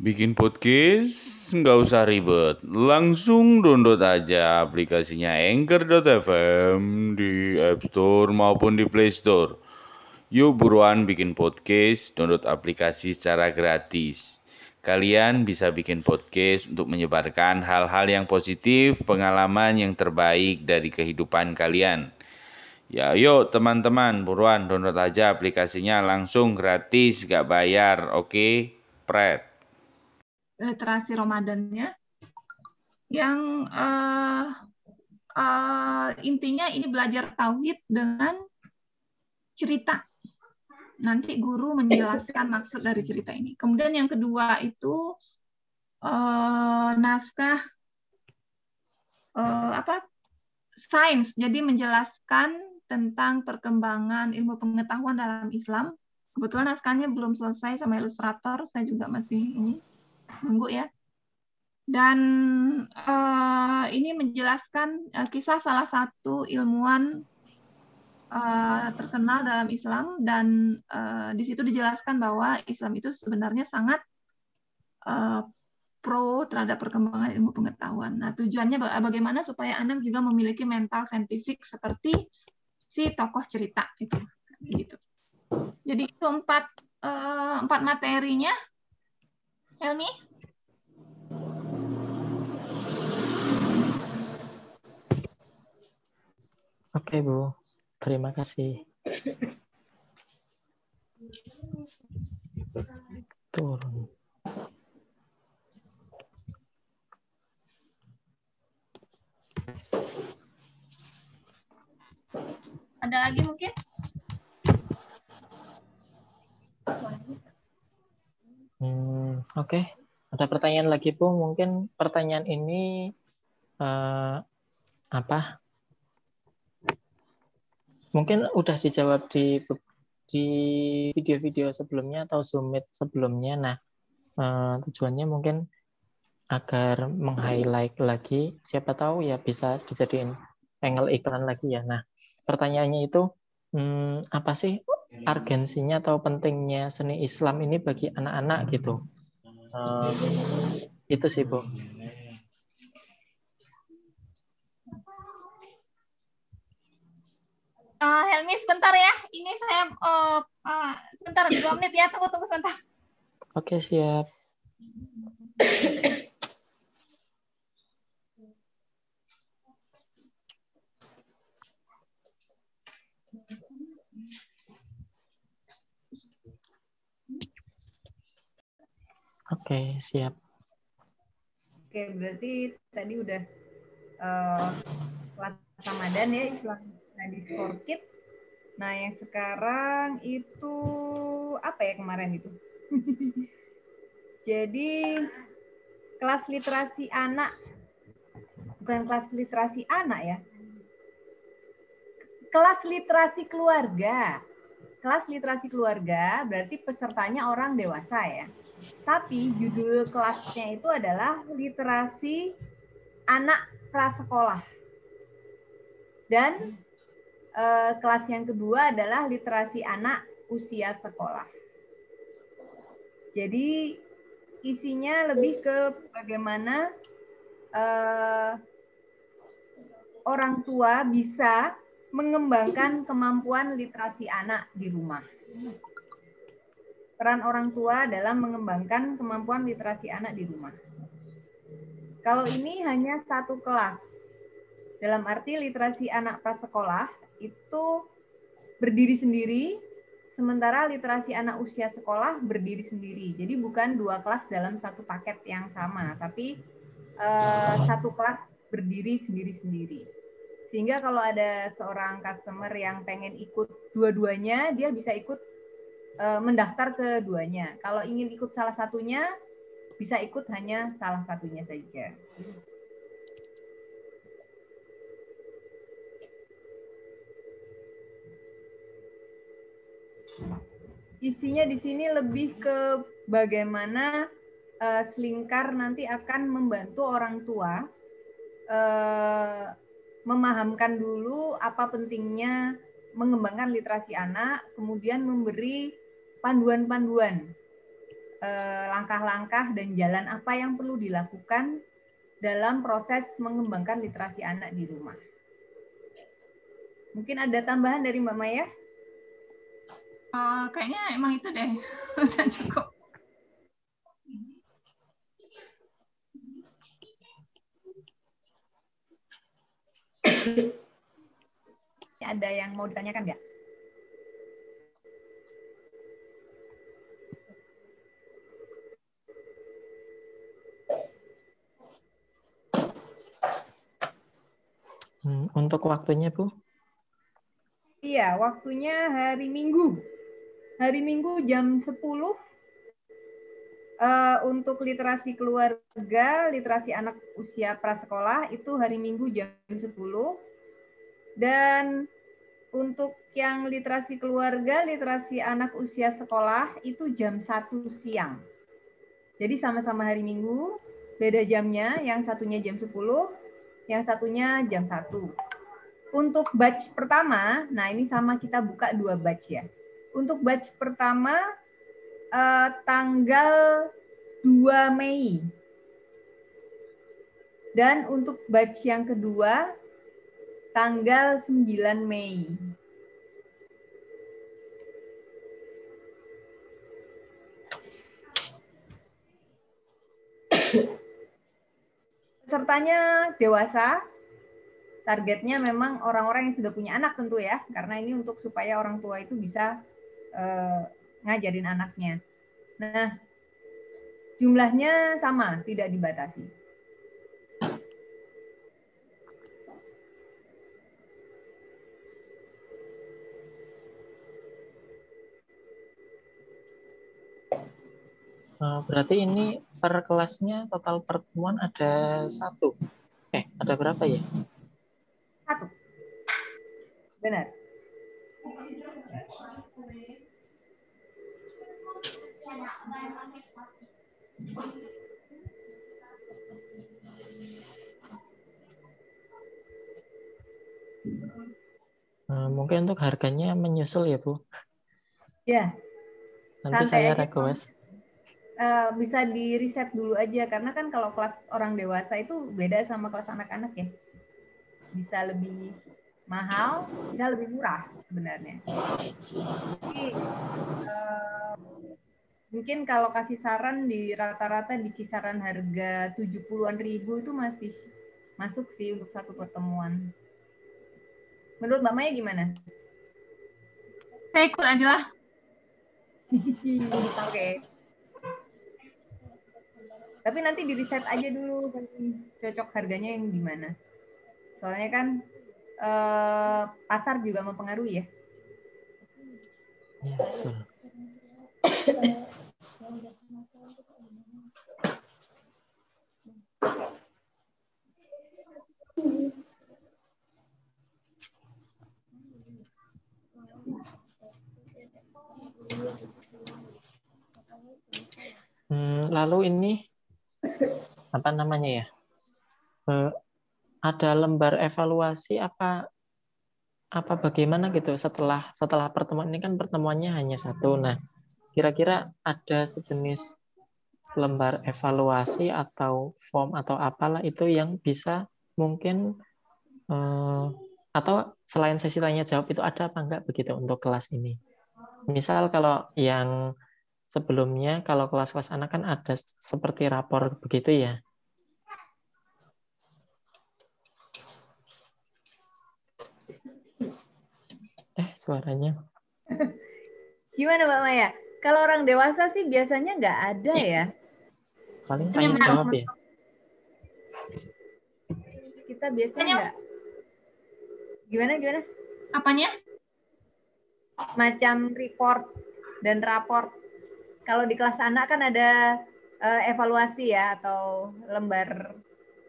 Bikin podcast nggak usah ribet, langsung download aja aplikasinya Anchor.fm di App Store maupun di Play Store. Yuk buruan bikin podcast, download aplikasi secara gratis. Kalian bisa bikin podcast untuk menyebarkan hal-hal yang positif, pengalaman yang terbaik dari kehidupan kalian. Ya yuk teman-teman, buruan download aja aplikasinya langsung gratis, gak bayar, oke? Okay? Pret literasi Ramadannya yang uh, uh, intinya ini belajar tauhid dengan cerita. Nanti guru menjelaskan maksud dari cerita ini. Kemudian yang kedua itu uh, naskah uh, apa sains. Jadi menjelaskan tentang perkembangan ilmu pengetahuan dalam Islam. Kebetulan naskahnya belum selesai sama ilustrator, saya juga masih ini nunggu ya. Dan uh, ini menjelaskan uh, kisah salah satu ilmuwan uh, terkenal dalam Islam dan uh, di situ dijelaskan bahwa Islam itu sebenarnya sangat uh, pro terhadap perkembangan ilmu pengetahuan. Nah, tujuannya bagaimana supaya anak juga memiliki mental saintifik seperti si tokoh cerita itu, gitu. Jadi itu empat empat materinya Helmi? Oke, Bu. Terima kasih. Turun. Ada lagi mungkin? Hmm, Oke, okay. ada pertanyaan lagi Bu. Mungkin pertanyaan ini uh, apa? Mungkin udah dijawab di di video-video sebelumnya atau Zoom sebelumnya. Nah, uh, tujuannya mungkin agar meng-highlight lagi. Siapa tahu ya bisa dijadiin angle iklan lagi ya. Nah, pertanyaannya itu hmm, apa sih argensinya atau pentingnya seni Islam ini bagi anak-anak gitu. Um, itu sih bu. Uh, Helmi sebentar ya, ini saya uh, uh, sebentar dua menit ya, tunggu tunggu sebentar. Oke siap. Oke, siap. Oke, berarti tadi udah uh, kelas Ramadan ya, Islam Study for Kids. Nah, yang sekarang itu apa ya kemarin itu? Jadi kelas literasi anak bukan kelas literasi anak ya. Kelas literasi keluarga kelas literasi keluarga berarti pesertanya orang dewasa ya. Tapi judul kelasnya itu adalah literasi anak prasekolah. Dan eh, kelas yang kedua adalah literasi anak usia sekolah. Jadi isinya lebih ke bagaimana eh, orang tua bisa mengembangkan kemampuan literasi anak di rumah. Peran orang tua dalam mengembangkan kemampuan literasi anak di rumah. Kalau ini hanya satu kelas. Dalam arti literasi anak prasekolah itu berdiri sendiri, sementara literasi anak usia sekolah berdiri sendiri. Jadi bukan dua kelas dalam satu paket yang sama, tapi uh, satu kelas berdiri sendiri-sendiri. Sehingga kalau ada seorang customer yang pengen ikut dua-duanya, dia bisa ikut uh, mendaftar keduanya. Kalau ingin ikut salah satunya, bisa ikut hanya salah satunya saja. Isinya di sini lebih ke bagaimana uh, Selingkar nanti akan membantu orang tua uh, memahamkan dulu apa pentingnya mengembangkan literasi anak, kemudian memberi panduan-panduan eh, langkah-langkah dan jalan apa yang perlu dilakukan dalam proses mengembangkan literasi anak di rumah. Mungkin ada tambahan dari Mbak Maya? Uh, kayaknya emang itu deh, udah cukup. Ada yang mau ditanyakan nggak? Hmm, untuk waktunya, Bu? Iya, waktunya hari Minggu. Hari Minggu jam 10 uh, untuk literasi keluarga, literasi anak usia prasekolah itu hari Minggu jam 10. Dan untuk yang literasi keluarga, literasi anak usia sekolah itu jam 1 siang. Jadi sama-sama hari Minggu, beda jamnya, yang satunya jam 10, yang satunya jam 1. Untuk batch pertama, nah ini sama kita buka dua batch ya. Untuk batch pertama eh, tanggal 2 Mei. Dan untuk batch yang kedua tanggal 9 Mei. Pesertanya dewasa, targetnya memang orang-orang yang sudah punya anak tentu ya, karena ini untuk supaya orang tua itu bisa eh, ngajarin anaknya. Nah, jumlahnya sama, tidak dibatasi. Eh, berarti ini per kelasnya total pertemuan ada satu. Eh, ada berapa ya? Satu. Benar. Mungkin untuk harganya menyusul ya, Bu? Ya, Nanti saya aja, request. eh, bisa di riset dulu aja karena kan kalau kelas orang dewasa itu beda sama kelas anak-anak ya. Bisa lebih mahal, bisa lebih murah sebenarnya. Jadi eh, mungkin kalau kasih saran di rata-rata di kisaran harga 70-an ribu itu masih masuk sih untuk satu pertemuan. Menurut Mbak Maya gimana? Saya ikut aja lah. Oke. Tapi nanti di riset aja dulu nanti cocok harganya yang gimana. Soalnya kan eh, pasar juga mempengaruhi ya. Ya, betul. Hmm, lalu ini apa namanya ya? Eh, ada lembar evaluasi apa apa bagaimana gitu setelah setelah pertemuan ini kan pertemuannya hanya satu. Nah, kira-kira ada sejenis lembar evaluasi atau form atau apalah itu yang bisa mungkin eh, atau selain sesi tanya jawab itu ada apa enggak begitu untuk kelas ini? Misal kalau yang sebelumnya kalau kelas-kelas anak kan ada seperti rapor begitu ya. Eh, suaranya. Gimana Mbak Maya? Kalau orang dewasa sih biasanya nggak ada ya. Paling Ini tanya jawab ya. Kita biasanya nggak. Gimana gimana? Apanya? Macam report dan raport. Kalau di kelas anak kan ada eh, evaluasi ya atau lembar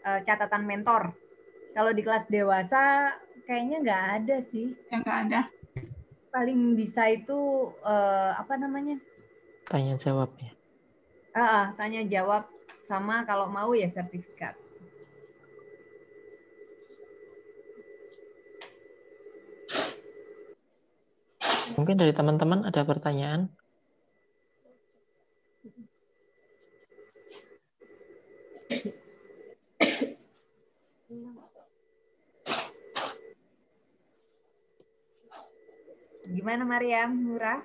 eh, catatan mentor. Kalau di kelas dewasa kayaknya nggak ada sih. Yang nggak ada. Paling bisa itu eh, apa namanya? Tanya jawab ya. Ah, ah, tanya jawab sama kalau mau ya sertifikat. Mungkin dari teman-teman ada pertanyaan? Gimana Mariam? Murah?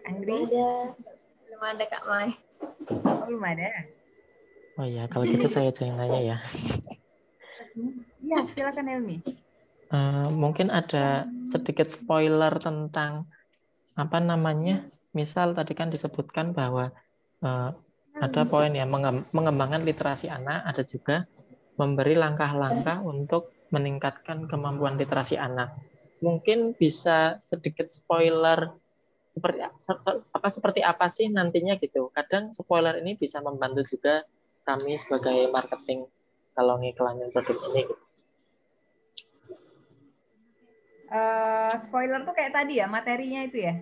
Ada. Belum ada Kak Mai. Oh, belum ada. Oh iya, kalau gitu saya jangan nanya ya. Iya, silakan Helmi. Eh, mungkin ada sedikit spoiler tentang apa namanya. Misal tadi kan disebutkan bahwa eh, ada poin ya mengem- mengembangkan literasi anak, ada juga memberi langkah-langkah untuk meningkatkan kemampuan literasi anak. Mungkin bisa sedikit spoiler seperti apa seperti apa sih nantinya gitu. Kadang spoiler ini bisa membantu juga kami sebagai marketing kalau ngiklannya produk ini. Gitu. Eh, spoiler tuh kayak tadi ya, materinya itu ya?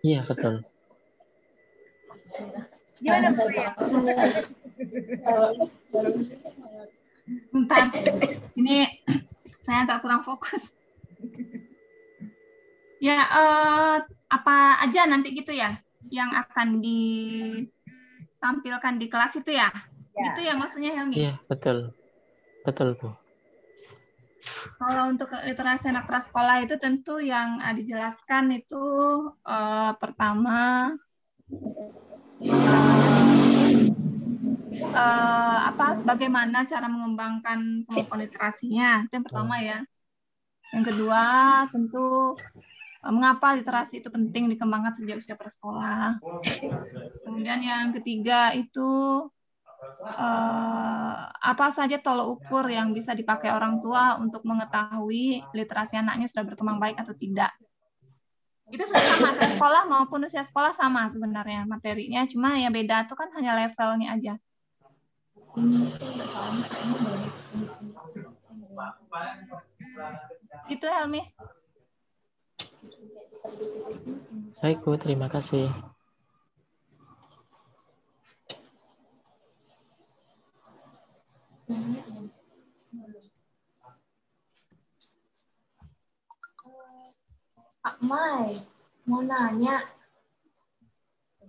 Iya betul. Gimana Bu ya? Bentar, ini saya agak kurang fokus. Ya, eh, apa aja nanti gitu ya yang akan ditampilkan di kelas itu ya? Ya. Itu ya maksudnya Helmi? Iya betul. Betul Bu. Kalau untuk literasi anak prasekolah itu tentu yang dijelaskan itu eh, pertama eh, apa bagaimana cara mengembangkan kemampuan literasinya itu yang pertama ya. Yang kedua tentu mengapa literasi itu penting dikembangkan sejak usia prasekolah. Kemudian yang ketiga itu eh, apa saja tolok ukur yang bisa dipakai orang tua untuk mengetahui literasi anaknya sudah berkembang baik atau tidak. Itu sama, sekolah maupun usia sekolah sama sebenarnya materinya, cuma ya beda itu kan hanya levelnya aja. Itu Helmi. Baik Bu, terima kasih. Kak Mai, mau nanya.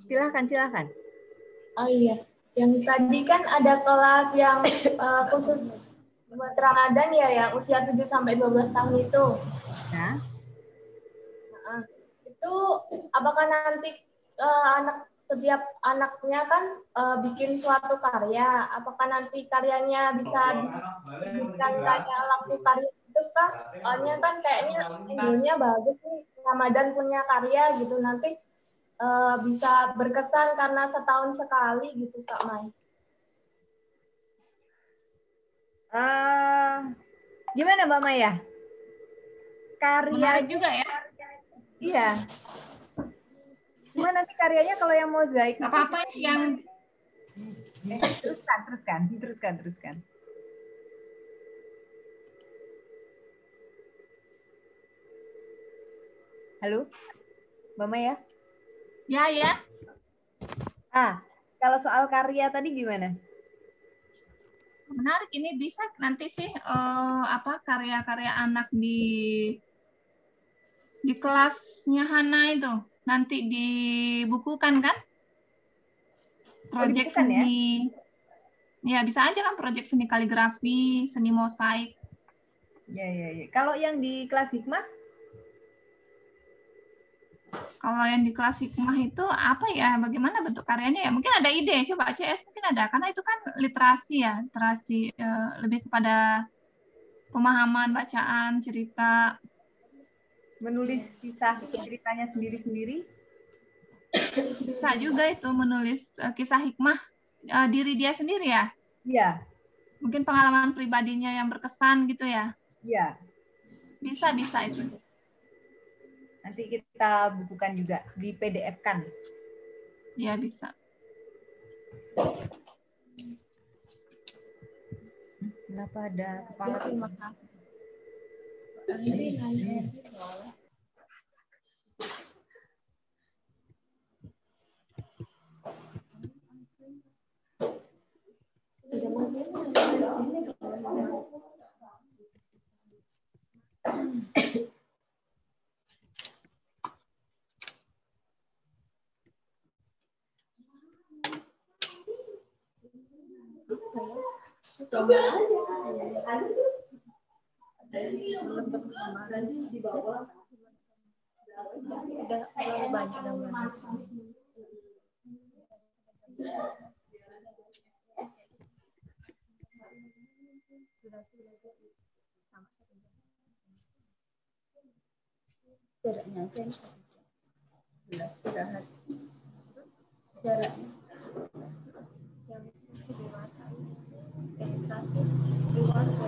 Silahkan, silahkan. Oh iya, yang tadi kan ada kelas yang eh, khusus buat Ramadan ya, yang usia 7 sampai 12 tahun itu. Nah, apakah nanti eh, anak setiap anaknya kan eh, bikin suatu karya, apakah nanti karyanya bisa diberikan kayak laku karya itu kah? Soalnya kan kayaknya idenya bagus nih, Ramadan punya karya gitu nanti eh, bisa berkesan karena setahun sekali gitu Kak Mai. eh, gimana Mbak Maya? Karya Menarik juga ya. Iya. Cuma nanti karyanya kalau yang mozaik apa-apa yang Eh, teruskan, teruskan, teruskan, teruskan. Halo, Mbak Maya? ya ya Ah, kalau soal karya tadi gimana? menarik ini bisa nanti sih eh, apa karya-karya anak di di kelasnya Hana itu nanti dibukukan kan? Proyek dibukukan ya? seni. ya? Bisa aja kan proyek seni kaligrafi seni mosaik. Ya, ya, ya. Kalau yang di kelas hikmah, kalau yang di kelas hikmah itu apa ya? Bagaimana bentuk karyanya ya? Mungkin ada ide. Coba CS mungkin ada. Karena itu kan literasi ya. Literasi eh, lebih kepada pemahaman bacaan cerita menulis kisah ceritanya sendiri-sendiri. bisa juga itu menulis eh, kisah hikmah eh, diri dia sendiri ya Iya, mungkin pengalaman pribadinya yang berkesan gitu ya iya. bisa bisa itu Nanti kita bukukan juga di PDF kan. ya bisa Kenapa ada kepala Terima kasih. Coba aja. Ada tuh. Ada di belum di bawah. udah terlalu banyak jaraknya aja istirahat. Jaraknya. yang dewasa penetrasi keluarga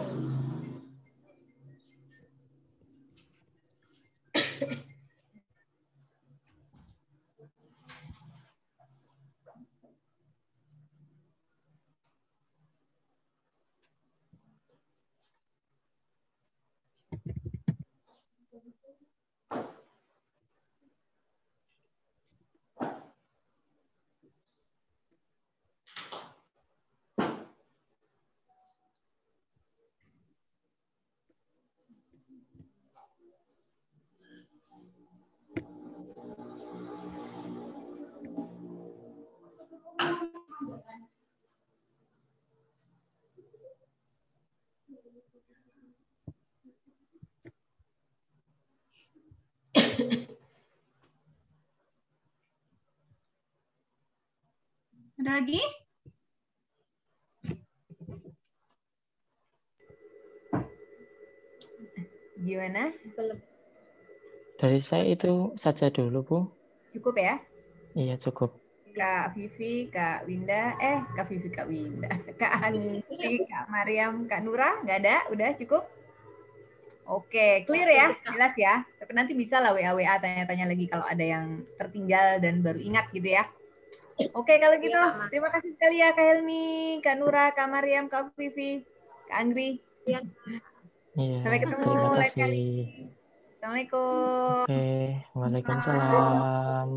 Ada lagi? Gimana? Dari saya itu saja dulu, Bu. Cukup ya? Iya, cukup. Kak Vivi, Kak Winda, eh Kak Vivi, Kak Winda, Kak Andri, Kak Mariam, Kak Nura, nggak ada? Udah cukup? Oke, clear ya, jelas ya. Tapi nanti bisa lah WA WA tanya-tanya lagi kalau ada yang tertinggal dan baru ingat gitu ya. Oke, kalau gitu terima kasih sekali ya Kak Helmi, Kak Nura, Kak Mariam, Kak Vivi, Kak Andri. Iya. Sampai ketemu Terima lain kasih. kali. Assalamualaikum. Oke, Waalaikumsalam.